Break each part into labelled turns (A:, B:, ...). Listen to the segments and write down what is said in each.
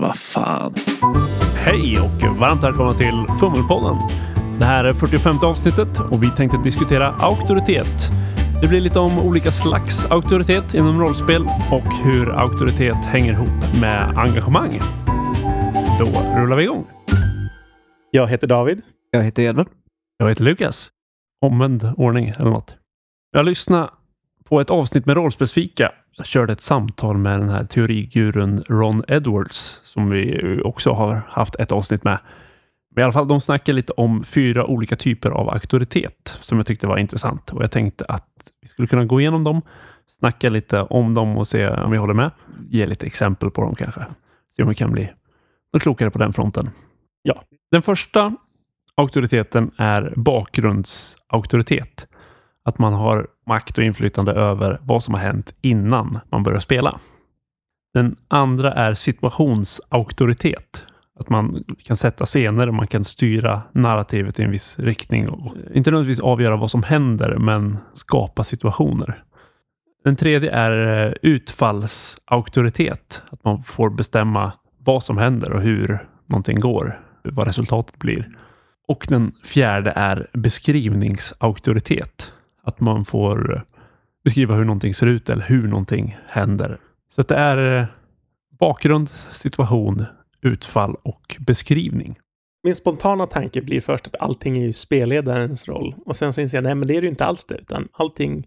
A: Vad fan.
B: Hej och varmt välkomna till Fummelpodden. Det här är 45 avsnittet och vi tänkte diskutera auktoritet. Det blir lite om olika slags auktoritet inom rollspel och hur auktoritet hänger ihop med engagemang. Då rullar vi igång.
C: Jag heter David.
D: Jag heter Edvard.
B: Jag heter Lukas. Omvänd ordning eller något. Jag lyssnade på ett avsnitt med rollspelsfika. Körde ett samtal med den här teorigurun Ron Edwards som vi också har haft ett avsnitt med. Men i alla fall, de snackar lite om fyra olika typer av auktoritet som jag tyckte var intressant och jag tänkte att vi skulle kunna gå igenom dem, snacka lite om dem och se om vi håller med. Ge lite exempel på dem kanske. Se om vi kan bli något klokare på den fronten.
C: Ja.
B: Den första auktoriteten är bakgrundsauktoritet. Att man har makt och inflytande över vad som har hänt innan man börjar spela. Den andra är situationsauktoritet. Att man kan sätta scener och man kan styra narrativet i en viss riktning. Och inte nödvändigtvis avgöra vad som händer, men skapa situationer. Den tredje är eh, utfallsauktoritet. Att man får bestämma vad som händer och hur någonting går. Vad resultatet blir. Och den fjärde är beskrivningsauktoritet. Att man får eh, beskriva hur någonting ser ut eller hur någonting händer. Så att det är eh, bakgrund, situation, utfall och beskrivning.
C: Min spontana tanke blir först att allting är ju spelledarens roll. Och sen så inser jag, nej men det är det ju inte alls det, utan allting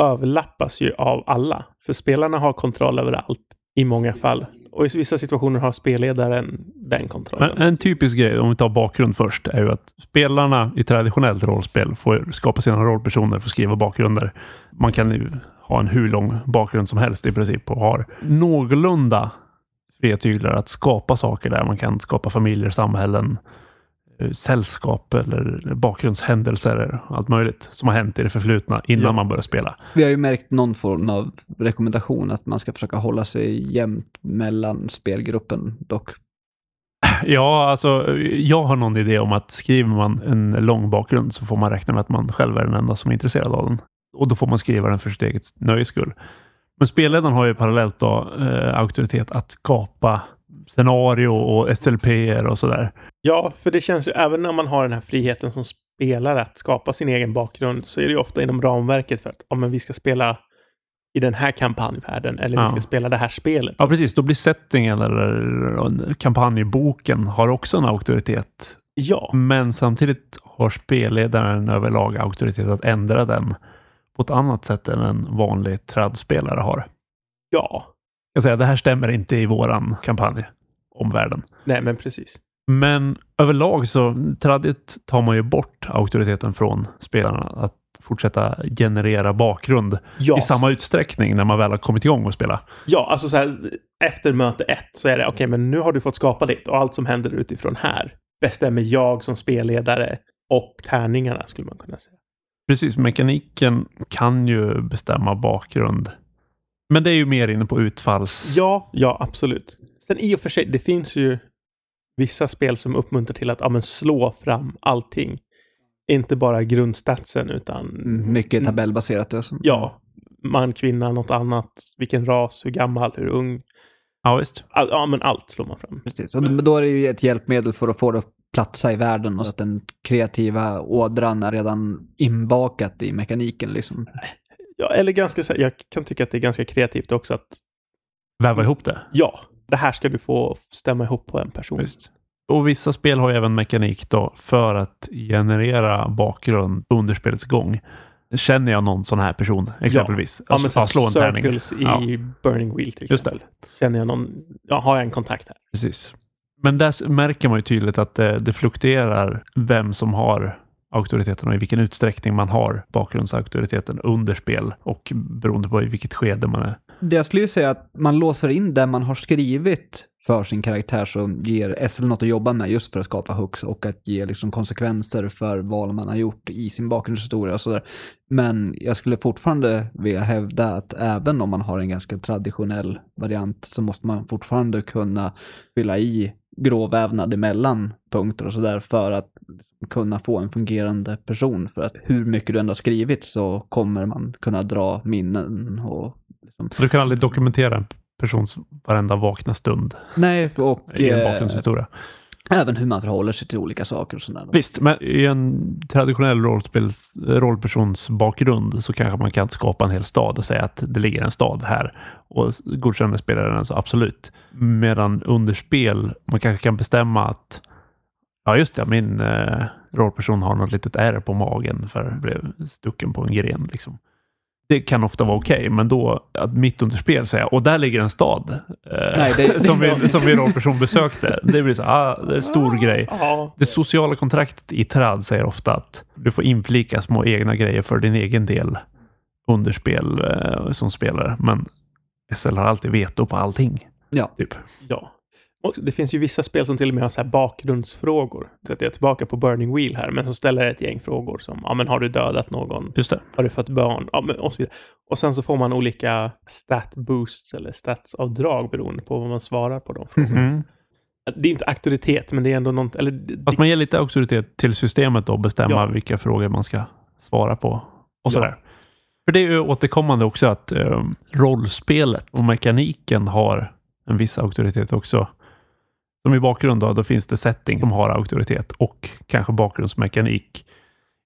C: överlappas ju av alla. För spelarna har kontroll över allt i många fall. Och i vissa situationer har spelledaren den kontrollen.
B: Men en typisk grej, om vi tar bakgrund först, är ju att spelarna i traditionellt rollspel får skapa sina rollpersoner, får skriva bakgrunder. Man kan ju ha en hur lång bakgrund som helst i princip och har någorlunda fria tyglar att skapa saker där. Man kan skapa familjer, samhällen, eh, sällskap eller bakgrundshändelser, allt möjligt som har hänt i det förflutna innan
C: Ja.
B: man börjar spela.
D: Vi har ju märkt någon form av rekommendation att man ska försöka hålla sig jämnt mellan spelgruppen dock.
B: Ja, alltså jag har någon idé om att skriver man en lång bakgrund så får man räkna med att man själv är den enda som är intresserad av den. Och då får man skriva den för sitt eget nöjes skull. Men spelledaren har ju parallellt då eh, auktoritet att skapa scenario och SLP och sådär.
C: Ja, för det känns ju även när man har den här friheten som spelare att skapa sin egen bakgrund så är det ju ofta inom ramverket för att ja, men vi ska spela i den här kampanjvärlden eller vi ska spela det här spelet.
B: Ja, precis. Då blir settingen eller kampanjboken har också en auktoritet.
C: Ja,
B: Men samtidigt har spelledaren överlag auktoritet att ändra den på ett annat sätt än en vanlig tradspelare har.
C: ja.
B: Jag säga, det här stämmer inte i våran kampanj om världen.
C: Nej, men precis.
B: Men överlag så tradit tar man ju bort auktoriteten från spelarna att fortsätta generera bakgrund
C: Ja,
B: i samma utsträckning när man väl har kommit igång och spela.
C: ja alltså så här, efter möte ett så är det okej, men nu har du fått skapa ditt och allt som händer utifrån här bestämmer jag som spelledare och tärningarna skulle man kunna säga.
B: Precis, mekaniken kan ju bestämma bakgrund. Men det är ju mer inne på utfalls...
C: Ja, ja, absolut. Sen i och för sig, det finns ju vissa spel som uppmuntrar till att ja, men slå fram allting. Inte bara grundstatsen, utan
D: Mm, Mycket tabellbaserat. Alltså.
C: ja, man, kvinna, något annat, vilken ras, hur gammal, hur ung.
B: Ja, visst.
C: All, ja, men allt slår man fram.
D: Precis. Och då är det ju ett hjälpmedel för att få det att platsa i världen och så att den kreativa ådran är redan inbakat i mekaniken. Liksom.
C: Ja, eller ganska, jag kan tycka att det är ganska kreativt också att
B: Väva ihop det.
C: ja, det här ska du få stämma ihop på en person.
B: Visst. Och vissa spel har ju även mekanik då för att generera bakgrund under spelets gång. Känner jag någon sån här person exempelvis?
C: Ja, men så här,
B: slå en tärning.
C: I
B: Ja.
C: Burning Wheel till exempel. Känner jag någon, ja, har jag en kontakt här?
B: Precis. Men där märker man ju tydligt att det, det fluktuerar vem som har auktoriteten och i vilken utsträckning man har bakgrundsauktoriteten under spel och beroende på i vilket skede man är.
D: Jag skulle ju säga att man låser in det man har skrivit för sin karaktär som ger SL något att jobba med just för att skapa hooks och att ge liksom konsekvenser för vad man har gjort i sin bakgrundshistoria och sådär. Men jag skulle fortfarande vilja hävda att även om man har en ganska traditionell variant så måste man fortfarande kunna fylla i gråvävnad emellan punkter och sådär för att kunna få en fungerande person. För att hur mycket du ändå har skrivit så kommer man kunna dra minnen och liksom
B: Du kan aldrig dokumentera en persons varenda vakna stund
D: Nej, och
B: i en
D: eh,
B: bakgrundshistoria.
D: även hur man förhåller sig till olika saker och sådär.
B: Visst, men i en traditionell rollspels, rollpersons bakgrund så kanske man kan skapa en hel stad och säga att det ligger en stad här och godkänner spelaren så absolut. Medan under spel, man kanske kan bestämma att ja just det, min eh, rollperson har något litet ärr på magen för att blev stucken på en gren. Liksom. Det kan ofta vara okej, men då att mitt under spel säga och där ligger en stad eh,
D: Nej, det-
B: som, min, som min rollperson besökte. Det blir så, ah, det är en stor grej.
C: Ja,
B: Det sociala kontraktet i Trad säger ofta att du får inflika små egna grejer för din egen del under spel eh, som spelare. Men SL har alltid veto på allting.
D: Ja.
B: Typ.
C: ja. Och det finns ju vissa spel som till och med har så här bakgrundsfrågor. Så att jag är tillbaka på Burning Wheel här, men så ställer det ett gäng frågor som, ja men har du dödat någon?
B: Just det.
C: Har du fått barn? Ja, men och så vidare. Och sen så får man olika stat boosts eller statsavdrag beroende på vad man svarar på de frågorna.
B: Mm.
C: Det är inte auktoritet, men det är ändå något, eller det,
B: Att man ger lite auktoritet till systemet och bestämma
C: Ja.
B: vilka frågor man ska svara på. Och
C: Ja.
B: sådär. För det är ju återkommande också att eh, rollspelet och mekaniken har en viss auktoritet också. Som i bakgrund då, då finns det setting som har auktoritet och kanske bakgrundsmekanik.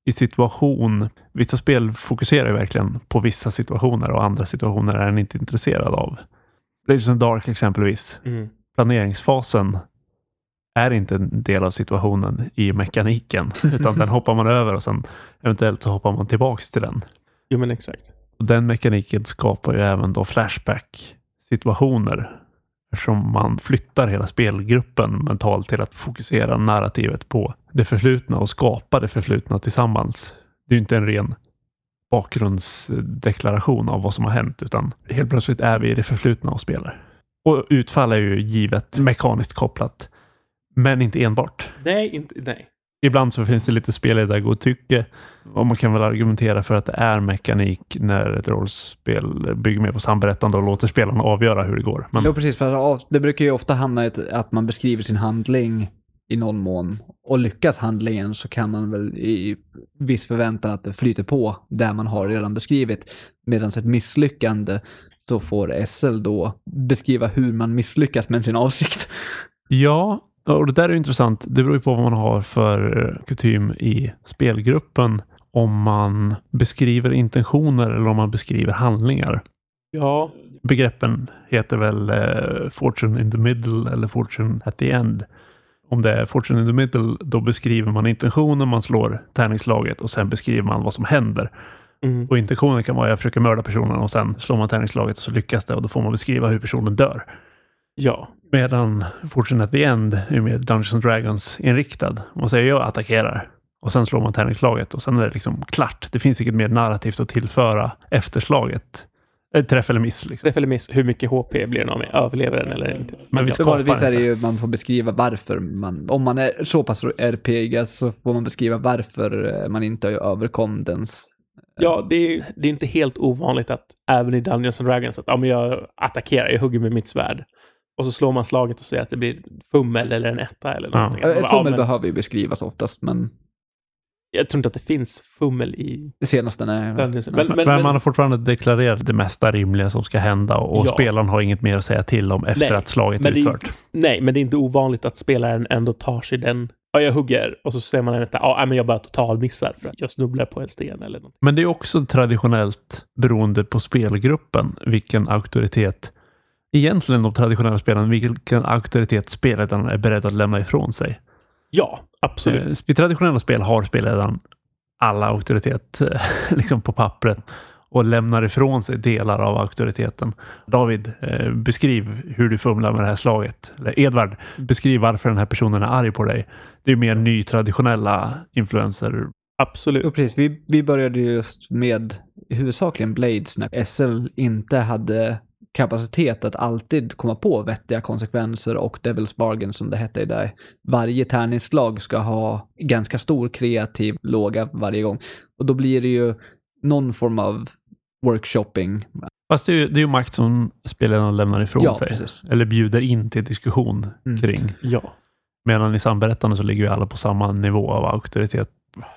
B: I situation, vissa spel fokuserar ju verkligen på vissa situationer och andra situationer är den inte intresserad av. In the Dark exempelvis.
C: Mm.
B: Planeringsfasen är inte en del av situationen i mekaniken, utan den hoppar man över och sen eventuellt så hoppar man tillbaks till den.
C: Jo, men exakt.
B: Och den mekaniken skapar ju även då flashback-situationer. Eftersom man flyttar hela spelgruppen mentalt till att fokusera narrativet på det förflutna och skapa det förflutna tillsammans. Det är ju inte en ren bakgrundsdeklaration av vad som har hänt, utan helt plötsligt är vi i det förflutna och spelar. Och utfall är ju givet mekaniskt kopplat, men inte enbart.
C: Nej, inte, nej.
B: Ibland så finns det lite spelledargodtycke och man kan väl argumentera för att det är mekanik när ett rollspel bygger mer på samberättande och låter spelarna avgöra hur det går. Men
D: Jo, precis. För det brukar ju ofta hamna i att man beskriver sin handling i någon mån. Och lyckas handlingen så kan man väl i viss förväntan att det flyter på där man har redan beskrivit. Medan ett misslyckande så får SL då beskriva hur man misslyckas med sin avsikt.
B: ja, och det där är intressant. Det beror ju på vad man har för kutym i spelgruppen. Om man beskriver intentioner eller om man beskriver handlingar.
C: Ja,
B: Begreppen heter väl eh, Fortune in the middle eller Fortune at the end. Om det är Fortune in the middle, då beskriver man intentionen, man slår tärningslaget och sen beskriver man vad som händer.
C: mm.
B: Och intentionen kan vara att jag försöker mörda personen och sen slår man tärningslaget och så lyckas det och då får man beskriva hur personen dör.
C: Ja.
B: Medan Fortune at the end är mer Dungeons and Dragons inriktad. Man säger jag attackerar och sen slår man tärningslaget och sen är det liksom klart. Det finns inget mer narrativt att tillföra efter slaget. Ett träff eller miss. Liksom.
C: Träff eller miss, hur mycket HP blir det av mig? Överlever den eller inte?
B: Men vi
C: ja.
D: Vanligtvis är det ju man får beskriva varför man, om man är så pass RPG så får man beskriva varför eh, man inte överkom dens
C: Ja, det är, det är inte helt ovanligt att även i Dungeons and Dragons att ja, men jag attackerar, jag hugger med mitt svärd. Och så slår man slaget och säger att det blir fummel eller en etta eller
B: Ja.
C: någonting.
D: Ja,
C: Ja,
D: Fummel
C: men
D: behöver ju beskrivas oftast, men
C: jag tror inte att det finns fummel i
D: det senaste.
C: Dungeons.
B: Men,
C: Men,
B: men,
C: men,
B: man har fortfarande deklarerat det mesta rimliga som ska hända och,
C: Ja.
B: spelaren har inget mer att säga till om efter
C: Nej,
B: att slaget är
C: men det är
B: utfört.
C: nej, men det är inte ovanligt att spelaren ändå tar sig den. Ja, jag hugger och så ser man en etta. Ja, men jag bara totalmissar för att jag snubblar på en sten eller något.
B: Men det är också traditionellt beroende på spelgruppen vilken auktoritet egentligen de traditionella spelarna, vilken auktoritet spelledaren är beredd att lämna ifrån sig.
C: Ja, absolut.
B: Eh, I traditionella spel har spelledaren alla auktoritet eh, liksom på pappret och lämnar ifrån sig delar av auktoriteten. David, eh, beskriv hur du fumlar med det här slaget. Eller Edvard, beskriv varför den här personen är arg på dig. Det är mer ny traditionella influenser.
C: Absolut.
D: Jo, precis. Vi, vi började just med huvudsakligen Blades när SL inte hade kapacitet att alltid komma på vettiga konsekvenser och Devil's Bargain som det hette i där. Varje tärningsslag ska ha ganska stor kreativ låga varje gång. Och då blir det ju någon form av workshopping.
B: Fast det är ju, det är ju makt som spelledaren lämnar ifrån
D: Ja,
B: sig.
D: precis.
B: Eller bjuder in till diskussion
D: Mm.
B: kring.
C: Ja.
B: Medan i samberättande så ligger ju alla på samma nivå av auktoritet.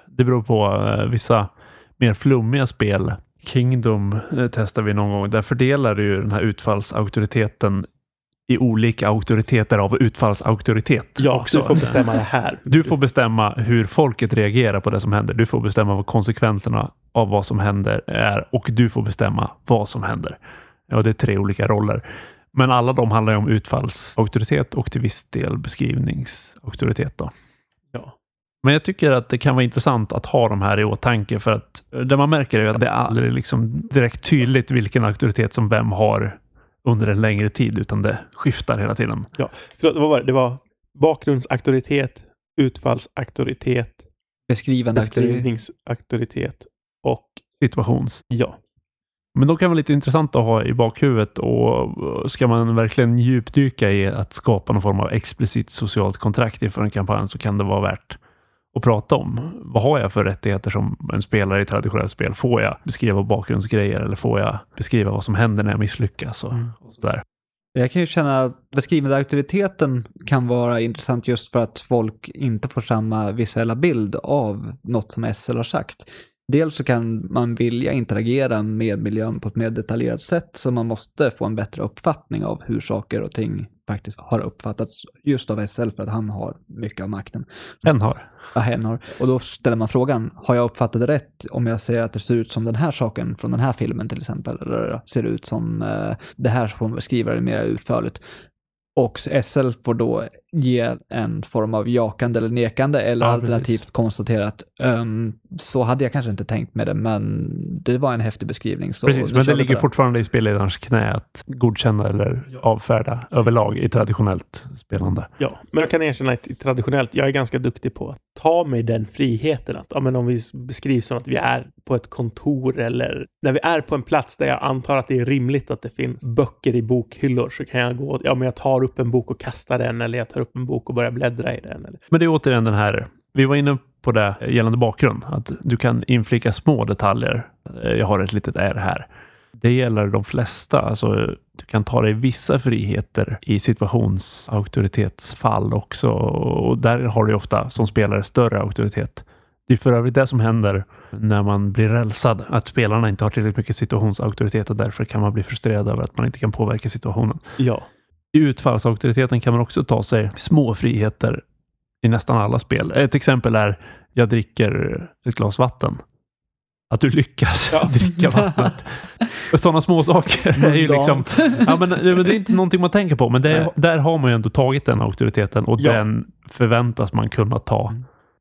B: Det beror på eh, vissa mer flummiga spel Kingdom eh, testar vi någon gång. Där fördelar du den här utfallsauktoriteten i olika auktoriteter av utfallsauktoritet.
C: Ja,
B: också.
C: du får bestämma det här.
B: Du får bestämma hur folket reagerar på det som händer. Du får bestämma vad konsekvenserna av vad som händer är och du får bestämma vad som händer. Ja, det är tre olika roller. Men alla de handlar ju om utfallsauktoritet och till viss del beskrivningsauktoritet. Då.
C: Ja.
B: Men jag tycker att det kan vara intressant att ha de här i åtanke för att det man märker är att det är aldrig liksom direkt tydligt vilken auktoritet som vem har under en längre tid utan det skiftar hela tiden.
C: Förlåt, vad var det? Det var bakgrundsauktoritet, utfallsauktoritet,
D: Beskrivande auktoritet.
C: beskrivningsauktoritet och
B: Situations.
C: ja.
B: Men då kan det vara lite intressant att ha i bakhuvudet och ska man verkligen djupdyka i att skapa någon form av explicit socialt kontrakt inför en kampanj så kan det vara värt att prata om. Vad har jag för rättigheter som en spelare i traditionellt spel? Får jag beskriva bakgrundsgrejer eller får jag beskriva vad som händer när jag misslyckas? Och,
C: Mm.
B: och sådär.
D: Jag kan ju känna att beskrivande auktoriteten kan vara intressant just för att folk inte får samma visuella bild av något som SL har sagt. Dels så kan man vilja interagera med miljön på ett mer detaljerat sätt så man måste få en bättre uppfattning av hur saker och ting faktiskt har uppfattats just av SL för att han har mycket av makten.
B: En har.
D: vad hen har. Och då ställer man frågan, har jag uppfattat det rätt om jag säger att det ser ut som den här saken från den här filmen till exempel? Eller ser det ut som eh, det här så får man beskriva det mer utförligt. Och SL får då ge en form av jakande eller nekande eller
B: Ja,
D: alternativt
B: precis.
D: konstatera att "Ehm, så hade jag kanske inte tänkt med det, men det var en häftig beskrivning. Så
B: Precis, men det ligger fortfarande i spelledarens knä att godkänna eller avfärda överlag i traditionellt spelande.
C: Ja, men jag kan erkänna att i traditionellt, jag är ganska duktig på att ta mig den friheten. Att, ja, men om vi beskrivs som att vi är på ett kontor eller när vi är på en plats där jag antar att det är rimligt att det finns böcker i bokhyllor så kan jag gå, ja men jag tar upp en bok och kastar den eller jag tar upp en bok och börjar bläddra i den. Eller,
B: Men det är återigen den här, vi var inne på det gällande bakgrund, att du kan inflika små detaljer. Eh, Jag har ett litet R här. Det gäller de flesta, alltså du kan ta dig vissa friheter i situationsauktoritetsfall också och där har du ofta som spelare större auktoritet. Det är för övrigt det som händer när man blir rälsad, att spelarna inte har tillräckligt mycket situationsauktoritet och därför kan man bli frustrerad över att man inte kan påverka situationen.
C: ja,
B: I utfallsauktoriteten kan man också ta sig små friheter i nästan alla spel. Ett exempel är jag dricker ett glas vatten. Att du lyckas
C: Ja.
B: dricka vattnet. Sådana små saker är ju liksom... Ja, men, det är inte någonting man tänker på, men det där har man ju ändå tagit den auktoriteten och
C: Ja.
B: den förväntas man kunna ta.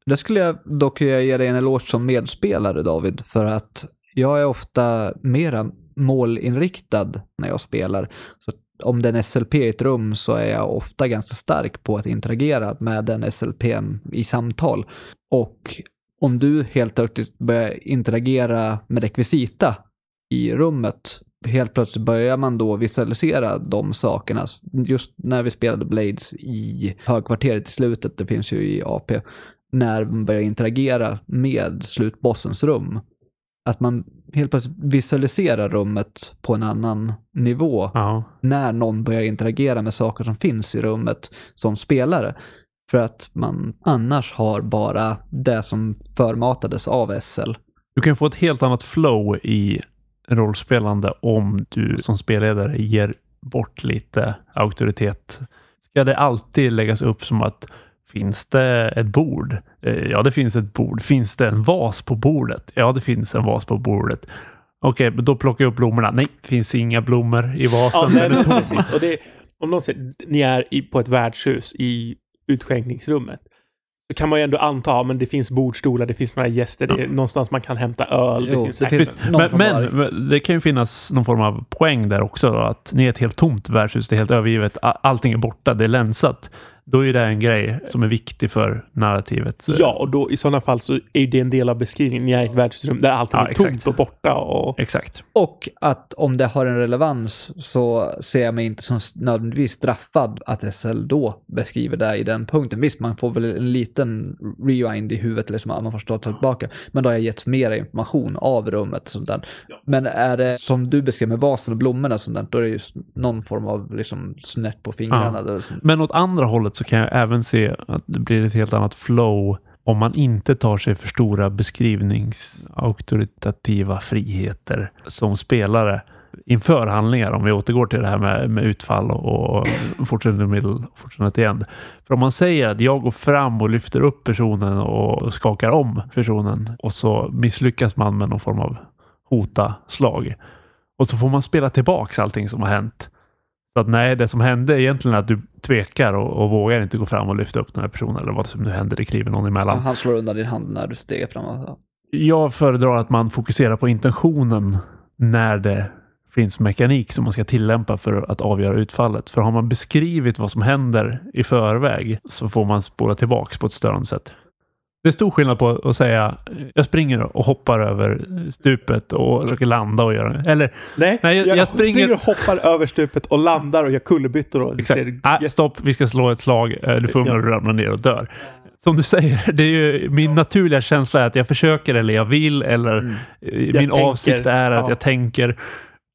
D: Det skulle jag dock ge dig en eloge som medspelare David, för att jag är ofta mera målinriktad när jag spelar. Så om det är en SLP i ett rum så är jag ofta ganska stark på att interagera med den SLPn i samtal. Och om du helt plötsligt börjar interagera med rekvisita i rummet, helt plötsligt börjar man då visualisera de sakerna. Just när vi spelade Blades i högkvarteret i slutet, det finns ju i AP, när man börjar interagera med slutbossens rum. Att man helt plötsligt visualiserar rummet på en annan nivå
B: Ja.
D: när någon börjar interagera med saker som finns i rummet som spelare. För att man annars har bara det som förmatades av SL.
B: Du kan få ett helt annat flow i rollspelande om du som spelledare ger bort lite auktoritet. Ska det alltid läggas upp som att finns det ett bord? Eh, Ja, det finns ett bord. Finns det en vas på bordet? Ja, det finns en vas på bordet. Okej, men då plockar jag upp blommorna. Nej, finns inga blommor i vasen.
C: ja nej, precis. Och det, om någon säger, ni är i, på ett värdshus i utskänkningsrummet. Så kan man ju ändå anta, men det finns bordstolar, det finns några gäster, det är någonstans man kan hämta öl.
D: Jo,
C: det finns
D: det finns
B: Men, men, det kan ju finnas någon form av poäng där också. Då, att ni är ett helt tomt värdshus, det är helt övergivet, allting är borta, det är länsat. Då är det en grej som är viktig för narrativet.
C: Ja, och då i sådana fall så är det en del av beskrivningen. Ni är i ett värdshusrum där allting
B: Ja,
C: är tomt
B: exakt.
C: och borta. Och,
B: Exakt.
D: Och att om det har en relevans så ser jag mig inte som nödvändigtvis straffad att SL då beskriver det i den punkten. Visst, man får väl en liten rewind i huvudet, liksom, att man får ta tillbaka. Men då har jag gett mer information av rummet. Sånt där. Men är det som du beskrev med vasen och blommorna, och sånt där, då är det just någon form av liksom, snett på fingrarna. Där, så-
B: Men åt andra hållet så kan jag även se att det blir ett helt annat flow om man inte tar sig för stora beskrivningsauktoritativa friheter som spelare inför handlingar, om vi återgår till det här med, med utfall och, och fortsätter middle och fortsätter end. För om man säger att jag går fram och lyfter upp personen och skakar om personen och så misslyckas man med någon form av hota-slag. Och så får man spela tillbaks allting som har hänt. Så att nej, det som hände är egentligen att du tvekar och, och vågar inte gå fram och lyfta upp den här personen eller vad som nu händer. Det kliver någon emellan.
D: Han slår undan din hand när du stegar fram.
B: Jag föredrar att man fokuserar på intentionen när det finns mekanik som man ska tillämpa för att avgöra utfallet. För har man beskrivit vad som händer i förväg så får man spåra tillbaks på ett störande sätt. Det är stor skillnad på att säga jag springer och hoppar över stupet och försöker landa och göra Eller
C: nej, nej jag, jag, jag springer... springer... och hoppar över stupet och landar och gör kullerbyttor. Och
B: Exakt. Ser... Ah, stopp, vi ska slå ett slag. Eh, du ja. du ramlar ner och dör. Som du säger, det är ju min naturliga känsla är att jag försöker eller jag vill eller mm. min tänker, avsikt är att ja. jag tänker.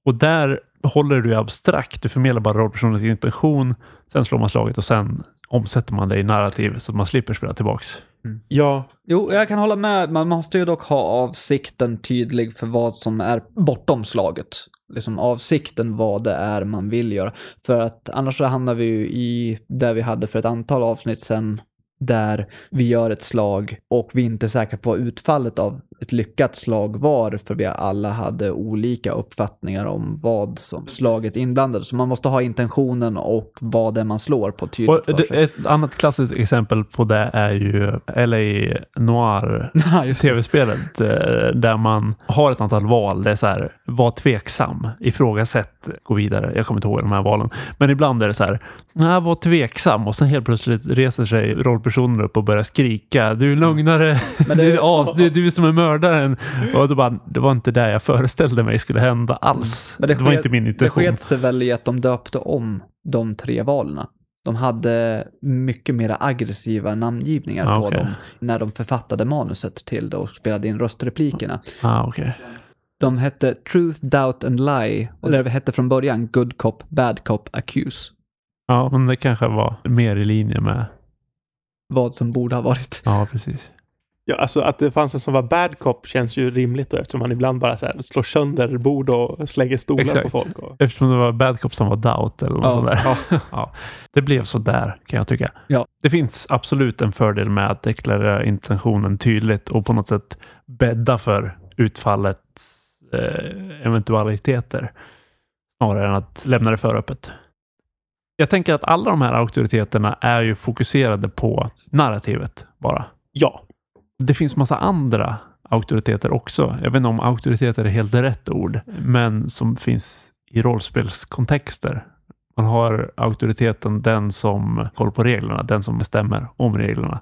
B: Och där håller du abstrakt. Du förmedlar bara rollpersonens intention. Sen slår man slaget och sen omsätter man det i narrativ så att man slipper spela tillbaks.
C: Mm. Ja.
D: Jo, jag kan hålla med. Man måste ju dock ha avsikten tydlig för vad som är bortom slaget. Liksom avsikten vad det är man vill göra. För att annars så hamnar vi ju i det vi hade för ett antal avsnitt sen där vi gör ett slag och vi inte är säkra på utfallet av ett lyckat slag var för vi alla hade olika uppfattningar om vad som slaget inblandade. Så man måste ha intentionen och vad det är man slår på tydligt
B: för sig. Ett annat klassiskt exempel på det är ju LA Noir tv-spelet eh, där man har ett antal val. Det är så här, var tveksam, ifrågasätt, gå vidare. Jag kommer inte ihåg de här valen. Men ibland är det så här, nej, var tveksam och sen helt plötsligt reser sig rollpersoner upp och börjar skrika. Du är lögnare, Men det är, as, det är du som är mördaren. Och då bara, det var inte det jag föreställde mig skulle hända alls. Men det, det var inte min intention.
D: Det sket sig väl i att de döpte om de tre valen. De hade mycket mer aggressiva namngivningar ah, på okay. dem när de författade manuset till det och spelade in röstreplikerna.
B: Ah, okay.
D: De hette Truth, Doubt and Lie och det hette från början Good Cop, Bad Cop, Accuse.
B: Ja, men det kanske var mer i linje med
D: vad som borde ha varit.
B: Ja, precis.
C: Ja, alltså att det fanns en som var bad cop känns ju rimligt då eftersom man ibland bara så här slår sönder bord och slänger stolar Exakt. på folk. Och...
B: Eftersom det var bad cop som var doubt eller något ja, sånt där. Ja. ja. Det blev så där kan jag tycka.
D: Ja.
B: Det finns absolut en fördel med att deklarera intentionen tydligt och på något sätt bädda för utfallets eh, eventualiteter snarare än att lämna det för öppet. Jag tänker att alla de här auktoriteterna är ju fokuserade på narrativet bara.
C: Ja.
B: Det finns massa andra auktoriteter också. Jag vet inte om auktoriteter är helt rätt ord, men som finns i rollspelskontexter. Man har auktoriteten den som kollar på reglerna, den som bestämmer om reglerna.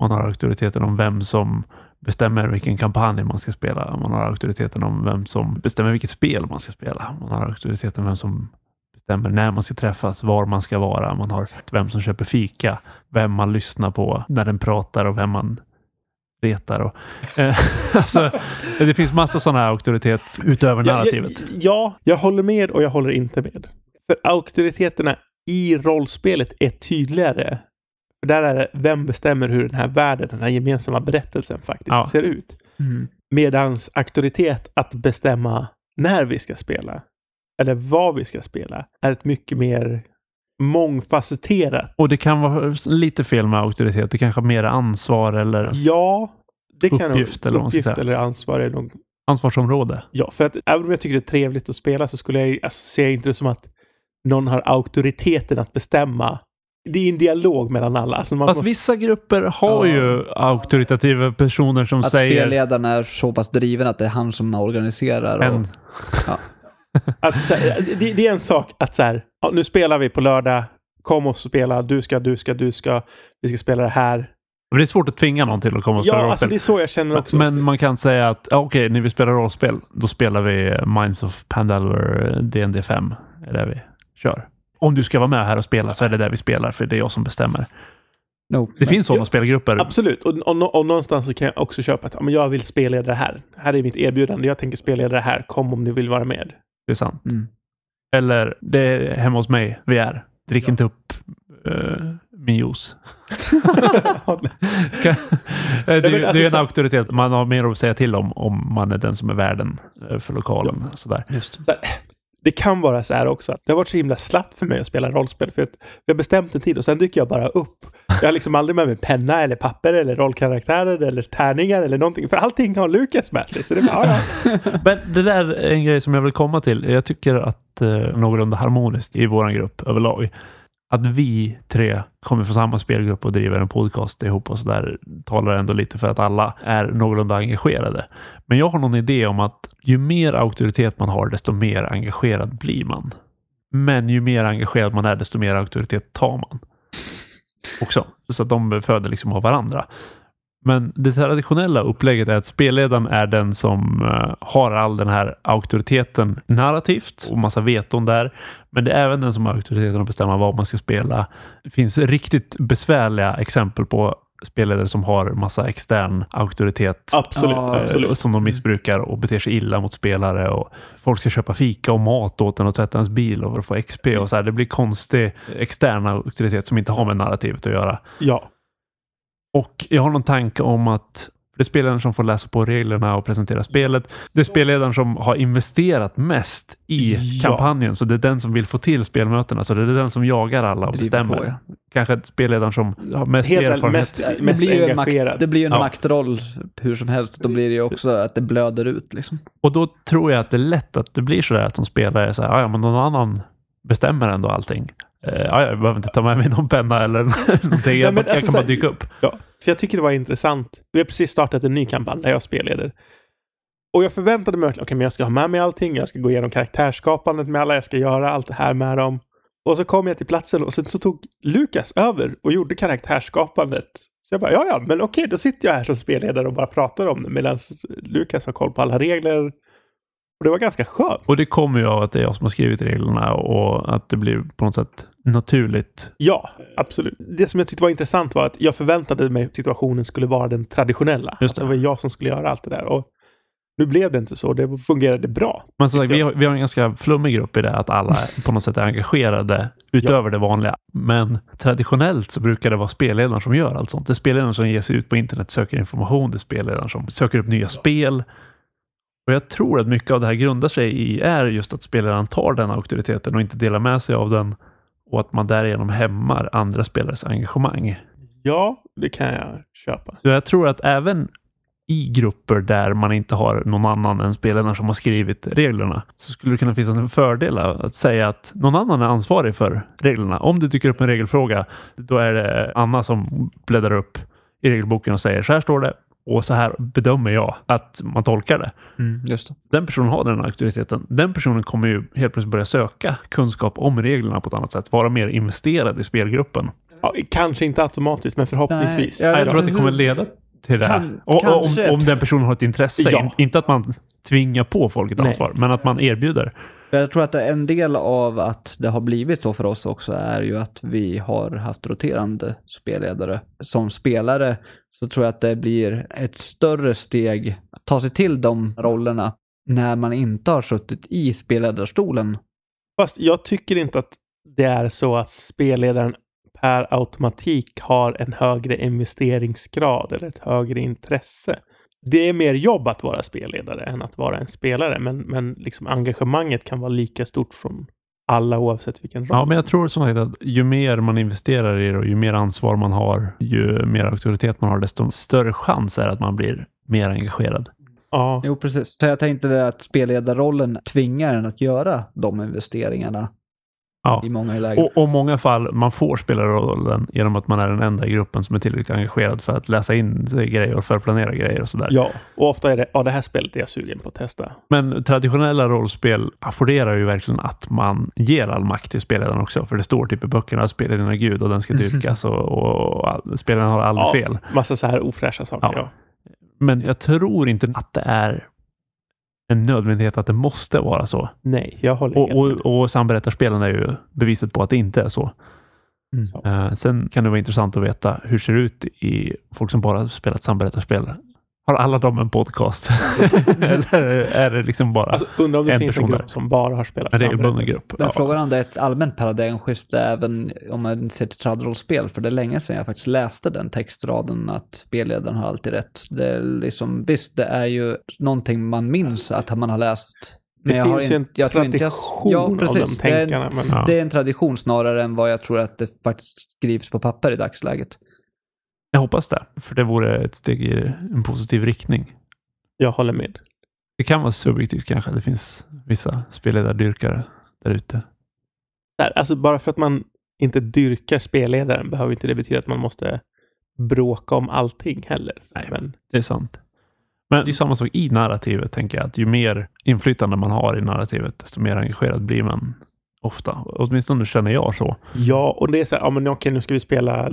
B: Man har auktoriteten om vem som bestämmer vilken kampanj man ska spela. Man har auktoriteten om vem som bestämmer vilket spel man ska spela. Man har auktoriteten om vem som bestämmer när man ska träffas, var man ska vara. Man har vem som köper fika, vem man lyssnar på när den pratar och vem man retar. Och, eh, alltså, det finns massa sådana auktoritet utöver narrativet.
C: Ja, ja, ja, jag håller med och jag håller inte med. För auktoriteterna i rollspelet är tydligare. För där är det vem bestämmer hur den här världen, den här gemensamma berättelsen faktiskt ja. ser ut. Mm. Medans auktoritet att bestämma när vi ska spela eller vad vi ska spela, är ett mycket mer mångfacetterat.
B: Och det kan vara lite fel med auktoritet. Det kanske är mer ansvar eller
C: ja, det kan
B: uppgift,
C: nog, eller, uppgift eller ansvar. Är nog...
B: Ansvarsområde.
C: Ja, för att även om jag tycker det är trevligt att spela så skulle jag alltså, se inte det som att någon har auktoriteten att bestämma det är en dialog mellan alla.
B: Alltså man Fast måste... vissa grupper har ja. ju auktoritativa personer som
D: att
B: säger...
D: Att spelledaren är så pass driven att det är han som organiserar. Och... En...
C: Ja. Alltså, här, det, det, är en sak att så här, ja, nu spelar vi på lördag, kom och spela, du ska, du ska, du ska, vi ska spela det här.
B: Men det är svårt att tvinga någon till att komma och
C: spela ja, rollspel. Ja, alltså det är så jag känner också.
B: Men man kan säga att okej, okay, när vi spelar rollspel, då spelar vi Minds of Pandalver DND 5. är det vi kör. Om du ska vara med här och spela så är det det vi spelar, för det är jag som bestämmer. No, det finns sådana spelgrupper.
C: Absolut, och, och, och, någonstans så kan jag också köpa att jag vill spela det här. Här är mitt erbjudande, jag tänker spela det här, kom om ni vill vara med.
B: Det är sant. Mm. Eller det är hemma hos mig vi är. Drick ja. inte upp uh, min juice. det, det, det
C: alltså
B: är en
C: så-
B: auktoritet. Man har mer att säga till om om man är den som är värden eh, för lokalen. Sådär.
D: Just
C: Så det kan vara så här också att det har varit så himla slappt för mig att spela rollspel. För att vi har bestämt en tid och sen dyker jag bara upp. Jag har liksom aldrig med mig penna eller papper eller rollkaraktärer eller tärningar eller någonting. För allting har Lukas med sig. Så det bara, ja, ja.
B: Men det där är en grej som jag vill komma till. Jag tycker att eh, någorlunda harmoniskt i vår grupp överlag. Att vi tre kommer från samma spelgrupp och driver en podcast ihop och så där talar ändå lite för att alla är någorlunda engagerade. Men jag har någon idé om att ju mer auktoritet man har, desto mer engagerad blir man. Men ju mer engagerad man är, desto mer auktoritet tar man. Också. Så att de föder liksom av varandra. Men det traditionella upplägget är att spelledaren är den som eh, har all den här auktoriteten narrativt och massa veton där. Men det är även den som har auktoriteten att bestämma vad man ska spela. Det finns riktigt besvärliga exempel på spelledare som har massa extern auktoritet.
C: Absolut,
B: eh,
C: absolut.
B: Som de missbrukar och beter sig illa mot spelare. Och folk ska köpa fika och mat åt en och tvätta ens bil och få XP. och så här. Det blir konstig extern auktoritet som inte har med narrativet att göra.
C: Ja,
B: Och jag har någon tanke om att det är spelledaren som får läsa på reglerna och presentera spelet. Det är spelledaren som har investerat mest i
C: Ja.
B: kampanjen, så det är den som vill få till spelmötena. Så det är den som jagar alla och
D: Driver
B: bestämmer.
D: på, ja.
B: Kanske spelledaren som har mest
C: helt
B: erfarenhet.
C: mest,
D: Det
C: mest
D: blir ju en,
C: engagerad.
D: makt, det blir ju en
B: Ja.
D: maktroll hur som helst. Då blir det ju också att det blöder ut liksom.
B: Och då tror jag att det är lätt att det blir så där att som spelare så här, "Ah, ja men någon annan bestämmer ändå allting. Eh, ja, jag behöver inte ta med mig någon penna eller någonting. Jag, jag
C: alltså
B: kan
C: så
B: bara
C: här-
B: dyka upp.
C: Ja, för jag tycker det var intressant. Vi har precis startat en ny kampanj där jag spelleder. Och jag förväntade mig okej, men jag ska ha med mig allting, jag ska gå igenom karaktärsskapandet med alla, jag ska göra allt det här med dem. Och så kom jag till platsen och sen så tog Lukas över och gjorde karaktärsskapandet. Så jag bara, ja, ja, men okej, då sitter jag här som spelledare och bara pratar om det medan Lukas har koll på alla regler. Och det var ganska skönt.
B: Och det kommer ju av att det är jag som har skrivit reglerna och att det blir på något sätt naturligt.
C: Ja, absolut. Det som jag tyckte var intressant var att jag förväntade mig att situationen skulle vara den traditionella.
B: Just
C: Att det
B: det.
C: var jag som skulle göra allt det där. Och nu blev det inte så. Det fungerade bra.
B: Men som sagt, vi har, vi har en ganska flummig grupp i det, att alla på något sätt är engagerade utöver det vanliga. Men traditionellt så brukar det vara spelledaren som gör allt sånt. Det är spelledaren som ger sig ut på internet, söker information. Det är spelledaren som söker upp nya spel. Och jag tror att mycket av det här grundar sig i är just att spelledaren tar den auktoriteten och inte delar med sig av den och att man därigenom hämmar andra spelares engagemang.
C: Ja, det kan jag köpa.
B: Så jag tror att även i grupper där man inte har någon annan än spelaren som har skrivit reglerna så skulle det kunna finnas en fördel att säga att någon annan är ansvarig för reglerna. Om det dyker upp en regelfråga, då är det Anna som bläddrar upp i regelboken och säger så här står det och så här bedömer jag att man tolkar det.
D: Just det.
B: Den personen har den auktoriteten. Den personen kommer ju helt plötsligt börja söka kunskap om reglerna på ett annat sätt, vara mer investerad i spelgruppen.
C: Ja, kanske inte automatiskt, men förhoppningsvis.
D: Nej,
B: Ja, jag
D: vet
B: tror att det kommer leda till det.
D: Kan-
B: och, och, om,
D: kanske.
B: om den personen har ett intresse.
C: Ja.
B: In, inte att man tvingar på folk ett
C: Nej.
B: ansvar, men att man erbjuder.
D: Jag tror att en del av att det har blivit så för oss också är ju att vi har haft roterande spelledare. Som spelare så tror jag att det blir ett större steg att ta sig till de rollerna när man inte har suttit i spelledarstolen.
C: Fast jag tycker inte att det är så att spelledaren per automatik har en högre investeringsgrad eller ett högre intresse. Det är mer jobb att vara spelledare än att vara en spelare, men, men liksom engagemanget kan vara lika stort från alla oavsett vilken roll.
B: Ja, men jag tror som sagt att ju mer man investerar i det och ju mer ansvar man har, ju mer auktoritet man har, desto större chans är att man blir mer engagerad.
C: Ja.
D: Jo, precis. Så jag tänkte att spelledarrollen tvingar en att göra de investeringarna
B: Ja.
D: i många lägen.
B: Och, och många fall man får spelarrollen genom att man är den enda i gruppen som är tillräckligt engagerad för att läsa in grejer och förplanera grejer och sådär.
C: ja, och ofta är det, ja det här spelet är jag sugen på att testa.
B: Men traditionella rollspel afforderar ju verkligen att man ger all makt till spelledaren också. För det står typ i böckerna att spelledaren är gud och den ska dyrkas och, och, och spelaren har aldrig
C: Ja.
B: fel.
C: Massa så här ofräscha saker.
B: Ja.
C: Ja.
B: Men jag tror inte att det är en nödvändighet att det måste vara så.
C: Nej, jag håller
B: Och,
C: med.
B: och, och samberättarspelen är ju beviset på att det inte är så.
D: Mm.
B: Eh, sen kan det vara intressant att veta hur det ser ut i folk som bara spelat samberättarspel. Har alla de en podcast? Eller är det liksom bara...
C: Alltså, undrar om det
B: En
C: finns en
B: person
C: grupp
B: där.
C: som bara har spelat
B: en regelbunden grupp?
D: Men
B: Ja.
D: frågan om det är ett allmänt paradigmskifte även om man ser till tradrollspel, för det är länge sedan jag faktiskt läste den textraden att spelledaren har alltid rätt. Det är liksom, visst, det är ju någonting man minns att man har läst.
C: Det
D: jag har
C: finns ju en
D: inte- jag tror inte jag-
C: tradition
D: Ja,
C: av de
D: precis. Det är en-
C: tänkarna. Men
B: Ja.
D: Det är en tradition snarare än vad jag tror att det faktiskt skrivs på papper i dagsläget.
B: Jag hoppas det, för det vore ett steg i en positiv riktning.
C: jag håller med.
B: Det kan vara subjektivt kanske. Det finns vissa spelledardyrkare där ute.
C: Alltså bara för att man inte dyrkar spelledaren behöver inte det betyda att man måste bråka om allting heller.
B: Nej.
C: Men
B: Det är sant. Men det är samma sak i narrativet, tänker jag. Att ju mer inflytande man har i narrativet, desto mer engagerad blir man ofta. Åtminstone känner jag så.
C: ja, och det är så här, ja men okej, nu ska vi spela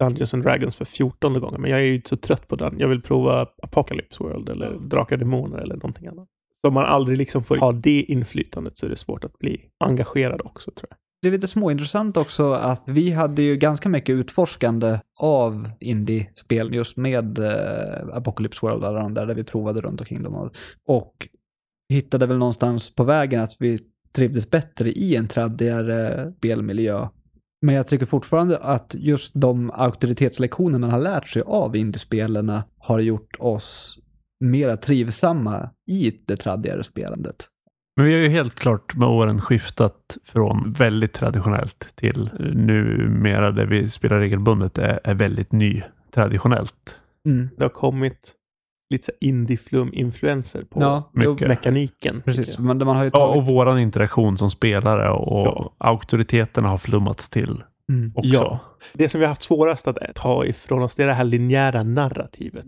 C: Dungeons and Dragons för 14 gånger, men jag är ju så trött på den. Jag vill prova Apocalypse World eller Drakar och Demoner eller någonting annat. Så om man aldrig liksom får ha det inflytandet så är det svårt att bli engagerad också, tror jag.
D: Det är lite småintressant också att vi hade ju ganska mycket utforskande av indie-spel just med eh, Apocalypse World och alla de där, där vi provade runt omkring dem. Och, och hittade väl någonstans på vägen att vi trivdes bättre i en traddigare spelmiljö. Men jag tycker fortfarande att just de auktoritetslektioner man har lärt sig av indiespelarna har gjort oss mera trivsamma i det traddigare spelandet.
B: Men vi har ju helt klart med åren skiftat från väldigt traditionellt till numera det vi spelar regelbundet är, är väldigt ny traditionellt.
D: Mm.
C: Det har kommit lite indie-flum-influenser på
D: Ja,
B: mycket.
C: mekaniken.
D: precis. Men man har ju
B: Ja,
D: tagit...
B: och våran interaktion som spelare och
C: Ja.
B: auktoriteterna har flummats till
D: Mm.
B: också.
C: Ja. Det som vi har haft svårast att ta ifrån oss det är det här linjära narrativet.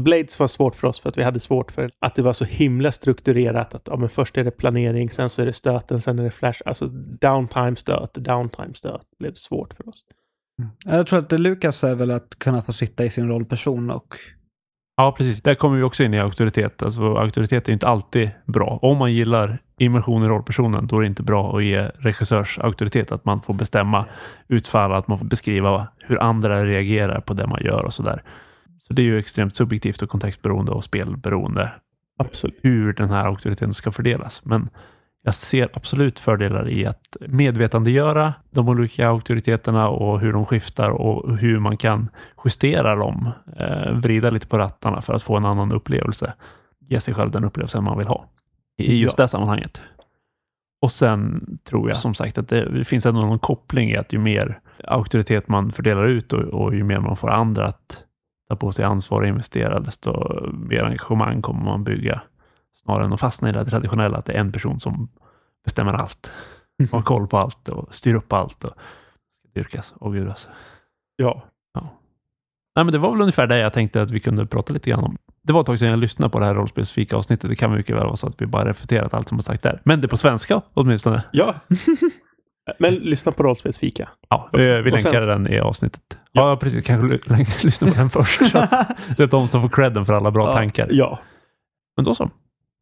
C: Blades var svårt för oss för att vi hade svårt för att det var så himla strukturerat. Att ja, men först är det planering, sen så är det stöten, sen är det flash. Alltså downtime stöt, downtime stöt blev svårt för oss.
D: Jag tror att det Lukas är väl att kunna få sitta i sin rollperson och
B: Ja, precis. Där kommer vi också in i auktoritet. Alltså, auktoritet är inte alltid bra. Om man gillar immersion i rollpersonen, då är det inte bra att ge regissörs auktoritet. Att man får bestämma utfall, att man får beskriva hur andra reagerar på det man gör och sådär. Så det är ju extremt subjektivt och kontextberoende och spelberoende
C: Absolut.
B: hur den här auktoriteten ska fördelas. Men jag ser absolut fördelar i att medvetandegöra de olika auktoriteterna och hur de skiftar och hur man kan justera dem, eh, vrida lite på rattarna för att få en annan upplevelse. Ge sig själv den upplevelsen man vill ha i just det sammanhanget. Och sen tror jag som sagt att det finns ändå någon koppling i att ju mer auktoritet man fördelar ut och, och ju mer man får andra att ta på sig ansvar och investera, desto mer engagemang kommer man bygga snarare än att fastna i det traditionella att det är en person som bestämmer allt. Har koll på allt och styr upp allt och dyrkas och gudas.
C: Ja.
B: Nej, men det var väl ungefär det jag tänkte att vi kunde prata lite grann om. Det var ett tag sedan jag lyssnade på det här rollspelsfika avsnittet. Det kan mycket väl vara så att vi bara refererat allt som har sagt där. Men det är på svenska åtminstone.
C: Ja. Men lyssna på rollspelsfika.
B: Ja, vi, vi
C: Och sen-
B: länkar den i avsnittet. Ja, precis. Kanske lyssna på den först. Det är de som får credden för alla bra
D: Ja.
B: tankar.
C: Ja.
B: Men då så.